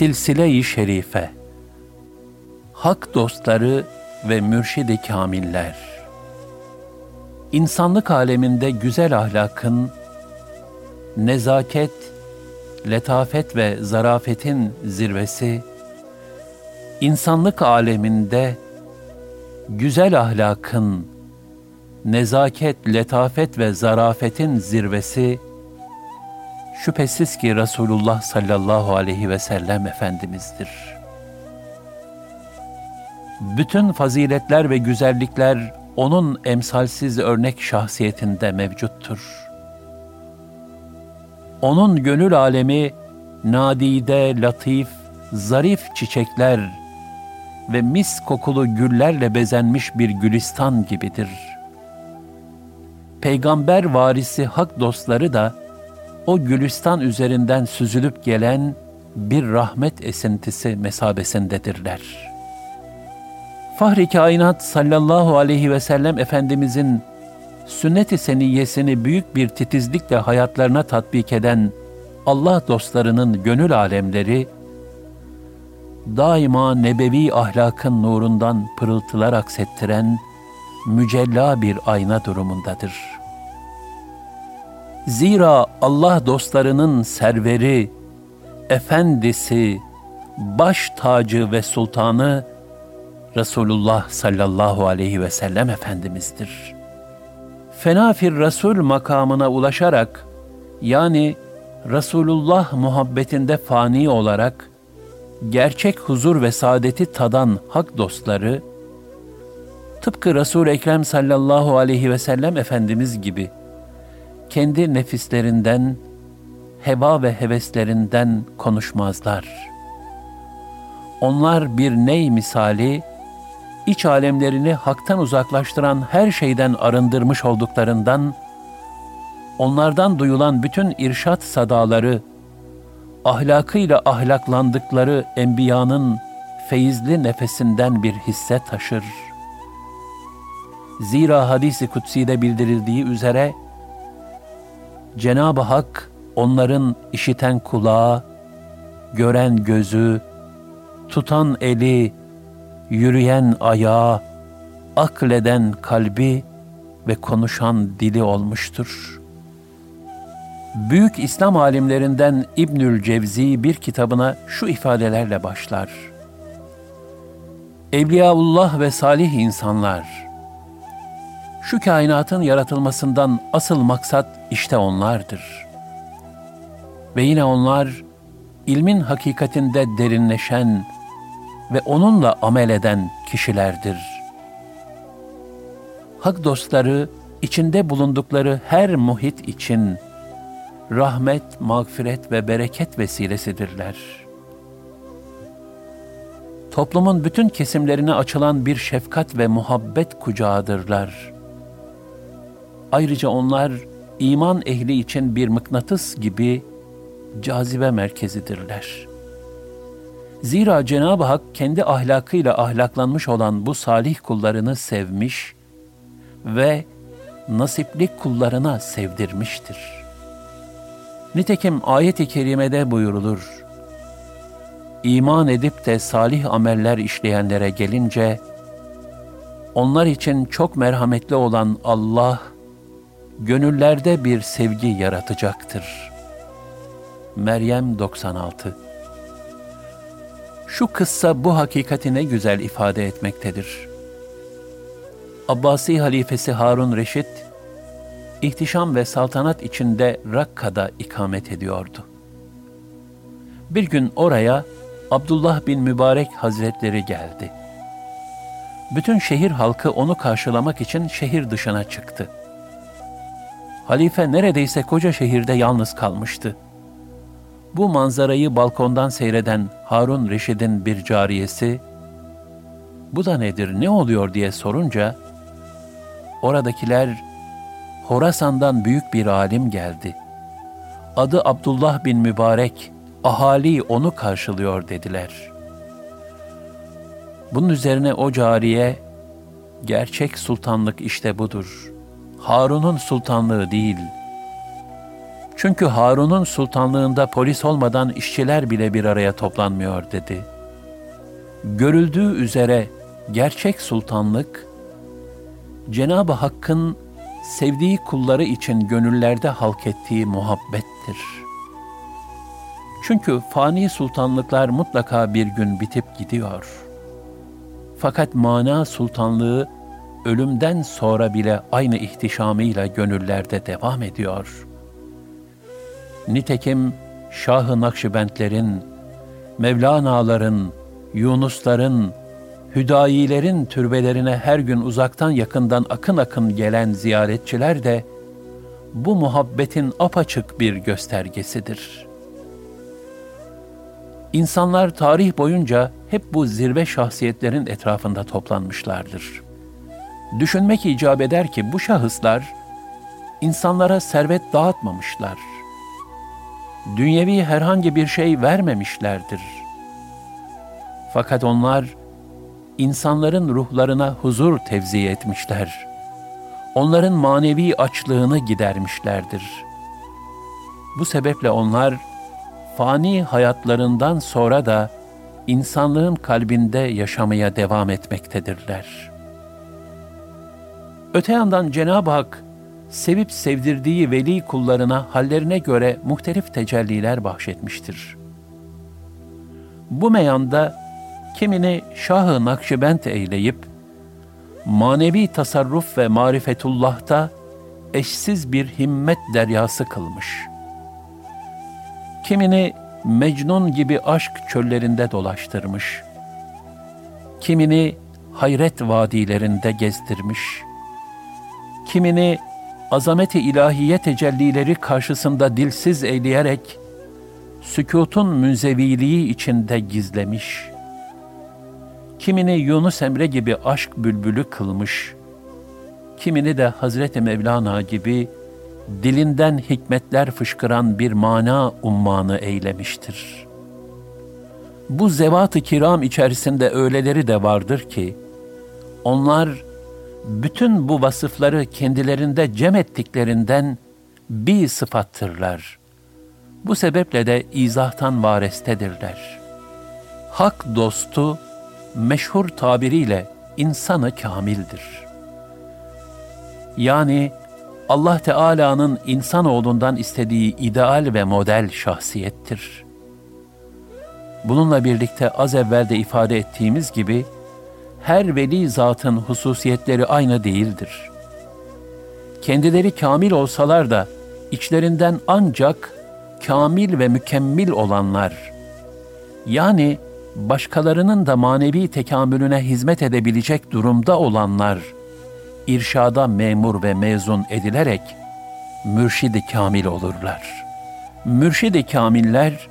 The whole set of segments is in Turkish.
Silsile-i Şerife. Hak dostları ve mürşidi kamiller. İnsanlık aleminde güzel ahlakın, nezaket, letafet ve zarafetin zirvesi, insanlık aleminde güzel ahlakın, nezaket, letafet ve zarafetin zirvesi, şüphesiz ki Resulullah sallallahu aleyhi ve sellem Efendimiz'dir. Bütün faziletler ve güzellikler onun emsalsiz örnek şahsiyetinde mevcuttur. Onun gönül alemi nadide, latif, zarif çiçekler ve mis kokulu güllerle bezenmiş bir gülistan gibidir. Peygamber varisi hak dostları da o gülistan üzerinden süzülüp gelen bir rahmet esintisi mesabesindedirler. Fahri kainat sallallahu aleyhi ve sellem Efendimizin sünnet-i seniyyesini büyük bir titizlikle hayatlarına tatbik eden Allah dostlarının gönül alemleri, daima nebevi ahlakın nurundan pırıltılar aksettiren mücella bir ayna durumundadır.'' Zira Allah dostlarının serveri, efendisi, baş tacı ve sultanı Resulullah sallallahu aleyhi ve sellem Efendimiz'dir. Fenafir Resul makamına ulaşarak, yani Resulullah muhabbetinde fani olarak, gerçek huzur ve saadeti tadan hak dostları, tıpkı Resul Ekrem sallallahu aleyhi ve sellem Efendimiz gibi, kendi nefislerinden, heva ve heveslerinden konuşmazlar. Onlar bir ney misali, iç alemlerini haktan uzaklaştıran her şeyden arındırmış olduklarından, onlardan duyulan bütün irşat sadaları, ahlakıyla ahlaklandıkları enbiyanın feyizli nefesinden bir hisse taşır. Zira hadisi kutsi'de bildirildiği üzere, Cenab-ı Hak onların işiten kulağı, gören gözü, tutan eli, yürüyen ayağı, akleden kalbi ve konuşan dili olmuştur. Büyük İslam alimlerinden İbnül Cevzi bir kitabına şu ifadelerle başlar. Evliyaullah ve salih insanlar, şu kainatın yaratılmasından asıl maksat işte onlardır. Ve yine onlar ilmin hakikatinde derinleşen ve onunla amel eden kişilerdir. Hak dostları içinde bulundukları her muhit için rahmet, mağfiret ve bereket vesilesidirler. Toplumun bütün kesimlerine açılan bir şefkat ve muhabbet kucağıdırlar.'' Ayrıca onlar iman ehli için bir mıknatıs gibi cazibe merkezidirler. Zira Cenab-ı Hak kendi ahlakıyla ahlaklanmış olan bu salih kullarını sevmiş ve nasipli kullarına sevdirmiştir. Nitekim ayet-i kerimede buyurulur. İman edip de salih ameller işleyenlere gelince, onlar için çok merhametli olan Allah, gönüllerde bir sevgi yaratacaktır. Meryem 96 Şu kıssa bu hakikati ne güzel ifade etmektedir. Abbasi halifesi Harun Reşit, ihtişam ve saltanat içinde Rakka'da ikamet ediyordu. Bir gün oraya Abdullah bin Mübarek Hazretleri geldi. Bütün şehir halkı onu karşılamak için şehir dışına çıktı. Halife neredeyse koca şehirde yalnız kalmıştı. Bu manzarayı balkondan seyreden Harun Reşid'in bir cariyesi, bu da nedir, ne oluyor diye sorunca, oradakiler, Horasan'dan büyük bir alim geldi. Adı Abdullah bin Mübarek, ahali onu karşılıyor dediler. Bunun üzerine o cariye, gerçek sultanlık işte budur. Harun'un sultanlığı değil.'' Çünkü Harun'un sultanlığında polis olmadan işçiler bile bir araya toplanmıyor dedi. Görüldüğü üzere gerçek sultanlık, Cenab-ı Hakk'ın sevdiği kulları için gönüllerde halk ettiği muhabbettir. Çünkü fani sultanlıklar mutlaka bir gün bitip gidiyor. Fakat mana sultanlığı ölümden sonra bile aynı ihtişamıyla gönüllerde devam ediyor.'' Nitekim Şah-ı Nakşibendlerin, Mevlana'ların, Yunusların, Hüdayilerin türbelerine her gün uzaktan yakından akın akın gelen ziyaretçiler de bu muhabbetin apaçık bir göstergesidir. İnsanlar tarih boyunca hep bu zirve şahsiyetlerin etrafında toplanmışlardır. Düşünmek icap eder ki bu şahıslar insanlara servet dağıtmamışlar dünyevi herhangi bir şey vermemişlerdir. Fakat onlar insanların ruhlarına huzur tevzi etmişler. Onların manevi açlığını gidermişlerdir. Bu sebeple onlar fani hayatlarından sonra da insanlığın kalbinde yaşamaya devam etmektedirler. Öte yandan Cenab-ı Hak sevip sevdirdiği veli kullarına hallerine göre muhtelif tecelliler bahşetmiştir. Bu meyanda kimini Şah-ı Nakşibend eyleyip, manevi tasarruf ve marifetullah'ta eşsiz bir himmet deryası kılmış. Kimini Mecnun gibi aşk çöllerinde dolaştırmış. Kimini hayret vadilerinde gezdirmiş. Kimini azameti ilahiye tecellileri karşısında dilsiz eyleyerek, sükutun münzeviliği içinde gizlemiş. Kimini Yunus Emre gibi aşk bülbülü kılmış, kimini de Hazreti Mevlana gibi dilinden hikmetler fışkıran bir mana ummanı eylemiştir. Bu zevat-ı kiram içerisinde öyleleri de vardır ki, onlar bütün bu vasıfları kendilerinde cem ettiklerinden bir sıfattırlar. Bu sebeple de izahtan varestedirler. Hak dostu, meşhur tabiriyle insanı kamildir. Yani Allah Teala'nın insanoğlundan istediği ideal ve model şahsiyettir. Bununla birlikte az evvel de ifade ettiğimiz gibi, her veli zatın hususiyetleri aynı değildir. Kendileri kamil olsalar da içlerinden ancak kamil ve mükemmel olanlar, yani başkalarının da manevi tekamülüne hizmet edebilecek durumda olanlar, irşada memur ve mezun edilerek mürşidi kamil olurlar. Mürşidi kamiller,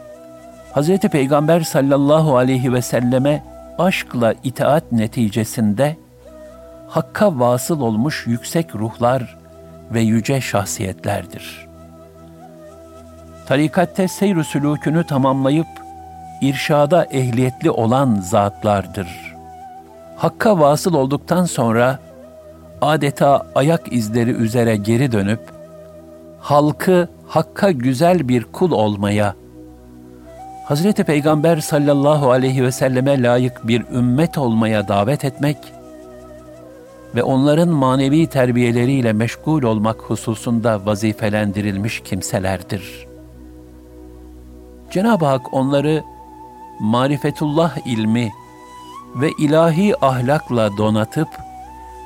Hz. Peygamber sallallahu aleyhi ve selleme aşkla itaat neticesinde Hakk'a vasıl olmuş yüksek ruhlar ve yüce şahsiyetlerdir. Tarikatte seyr-ü sülûkünü tamamlayıp irşada ehliyetli olan zatlardır. Hakka vasıl olduktan sonra adeta ayak izleri üzere geri dönüp halkı Hakk'a güzel bir kul olmaya Hazreti Peygamber sallallahu aleyhi ve selleme layık bir ümmet olmaya davet etmek ve onların manevi terbiyeleriyle meşgul olmak hususunda vazifelendirilmiş kimselerdir. Cenab-ı Hak onları marifetullah ilmi ve ilahi ahlakla donatıp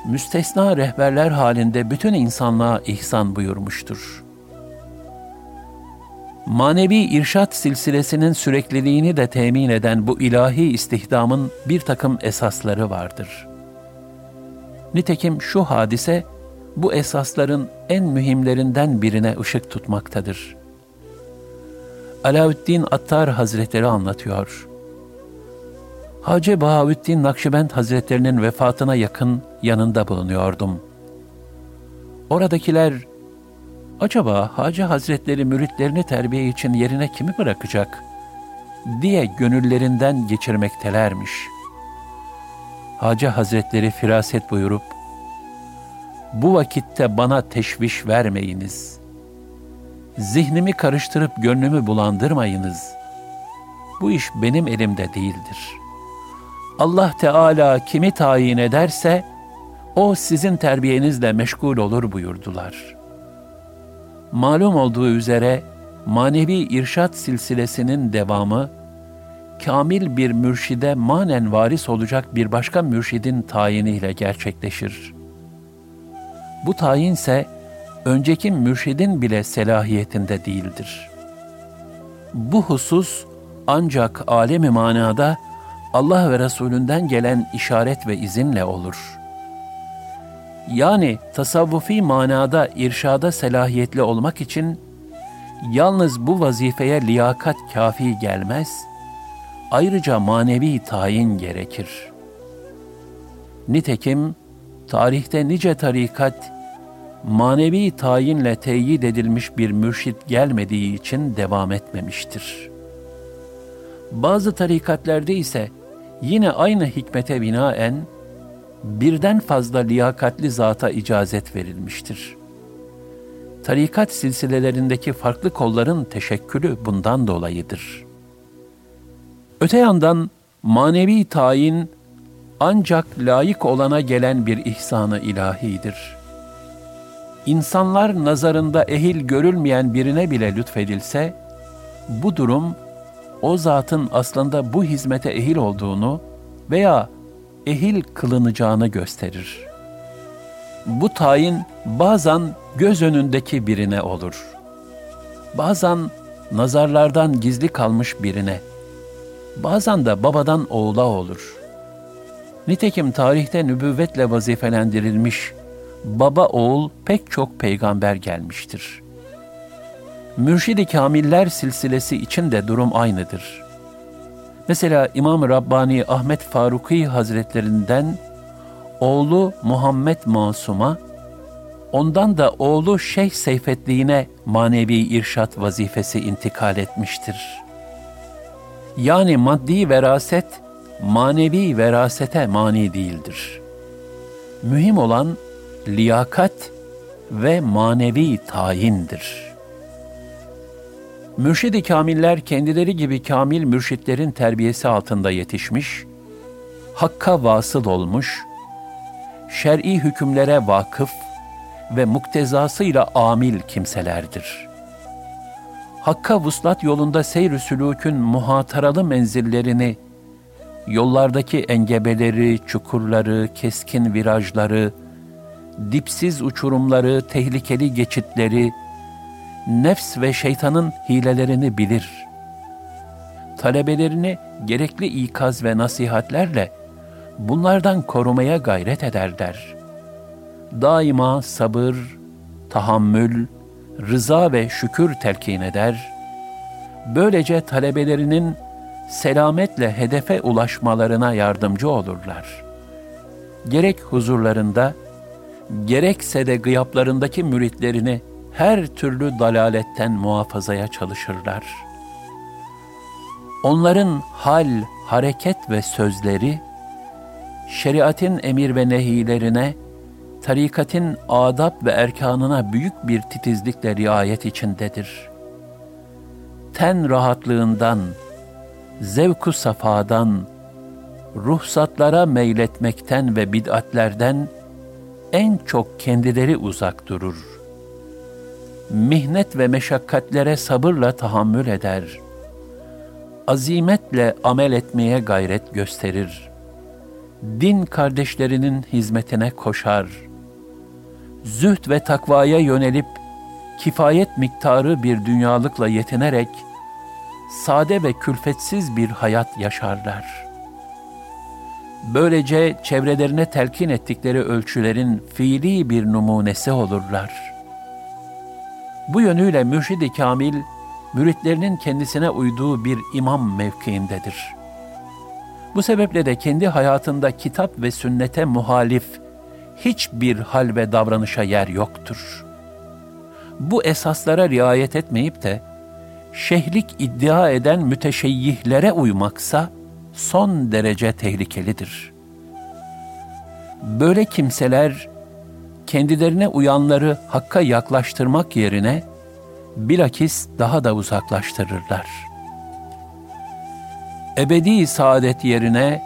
müstesna rehberler halinde bütün insanlığa ihsan buyurmuştur. Manevi irşat silsilesinin sürekliliğini de temin eden bu ilahi istihdamın bir takım esasları vardır. Nitekim şu hadise, bu esasların en mühimlerinden birine ışık tutmaktadır. Alaüddin Attar Hazretleri anlatıyor. Hacı Bahaüddin Nakşibend Hazretlerinin vefatına yakın yanında bulunuyordum. Oradakiler, acaba Hacı Hazretleri müritlerini terbiye için yerine kimi bırakacak diye gönüllerinden geçirmektelermiş. Hacı Hazretleri firaset buyurup, bu vakitte bana teşviş vermeyiniz. Zihnimi karıştırıp gönlümü bulandırmayınız. Bu iş benim elimde değildir.'' Allah Teala kimi tayin ederse, o sizin terbiyenizle meşgul olur buyurdular. Malum olduğu üzere, manevi irşat silsilesinin devamı, kamil bir mürşide manen varis olacak bir başka mürşidin tayiniyle gerçekleşir. Bu tayinse, önceki mürşidin bile selahiyetinde değildir. Bu husus ancak alemi manada Allah ve Resulünden gelen işaret ve izinle olur. Yani tasavvufi manada irşada selahiyetli olmak için yalnız bu vazifeye liyakat kafi gelmez, ayrıca manevi tayin gerekir. Nitekim tarihte nice tarikat manevi tayinle teyit edilmiş bir mürşit gelmediği için devam etmemiştir. Bazı tarikatlerde ise yine aynı hikmete binaen birden fazla liyakatli zata icazet verilmiştir. Tarikat silsilelerindeki farklı kolların teşekkülü bundan dolayıdır. Öte yandan manevi tayin ancak layık olana gelen bir ihsanı ilahidir. İnsanlar nazarında ehil görülmeyen birine bile lütfedilse, bu durum o zatın aslında bu hizmete ehil olduğunu veya ehil kılınacağını gösterir. Bu tayin bazen göz önündeki birine olur. Bazen nazarlardan gizli kalmış birine. Bazen de babadan oğula olur. Nitekim tarihte nübüvvetle vazifelendirilmiş baba oğul pek çok peygamber gelmiştir.'' Mürşidi Kamiller silsilesi için de durum aynıdır. Mesela İmam Rabbani Ahmet Faruki Hazretlerinden oğlu Muhammed Masum'a, ondan da oğlu Şeyh Seyfetliğine manevi irşat vazifesi intikal etmiştir. Yani maddi veraset, manevi verasete mani değildir. Mühim olan liyakat ve manevi tayindir.'' Mürşid-i kamiller kendileri gibi kamil mürşitlerin terbiyesi altında yetişmiş, hakka vasıl olmuş, şer'i hükümlere vakıf ve muktezasıyla amil kimselerdir. Hakka vuslat yolunda seyr-ü sülûkün muhataralı menzillerini, yollardaki engebeleri, çukurları, keskin virajları, dipsiz uçurumları, tehlikeli geçitleri, nefs ve şeytanın hilelerini bilir. Talebelerini gerekli ikaz ve nasihatlerle bunlardan korumaya gayret ederler. Daima sabır, tahammül, rıza ve şükür telkin eder. Böylece talebelerinin selametle hedefe ulaşmalarına yardımcı olurlar. Gerek huzurlarında, gerekse de gıyaplarındaki müritlerini her türlü dalaletten muhafazaya çalışırlar. Onların hal, hareket ve sözleri, şeriatin emir ve nehilerine, tarikatin adab ve erkanına büyük bir titizlikle riayet içindedir. Ten rahatlığından, zevku safadan, ruhsatlara meyletmekten ve bid'atlerden en çok kendileri uzak durur mihnet ve meşakkatlere sabırla tahammül eder. Azimetle amel etmeye gayret gösterir. din kardeşlerinin hizmetine koşar. Zühd ve takvaya yönelip kifayet miktarı bir dünyalıkla yetinerek sade ve külfetsiz bir hayat yaşarlar. Böylece çevrelerine telkin ettikleri ölçülerin fiili bir numunesi olurlar. Bu yönüyle mürşid-i kamil, müritlerinin kendisine uyduğu bir imam mevkiindedir. Bu sebeple de kendi hayatında kitap ve sünnete muhalif hiçbir hal ve davranışa yer yoktur. Bu esaslara riayet etmeyip de şehlik iddia eden müteşeyyihlere uymaksa son derece tehlikelidir. Böyle kimseler kendilerine uyanları hakka yaklaştırmak yerine bilakis daha da uzaklaştırırlar. Ebedi saadet yerine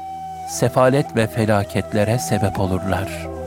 sefalet ve felaketlere sebep olurlar.''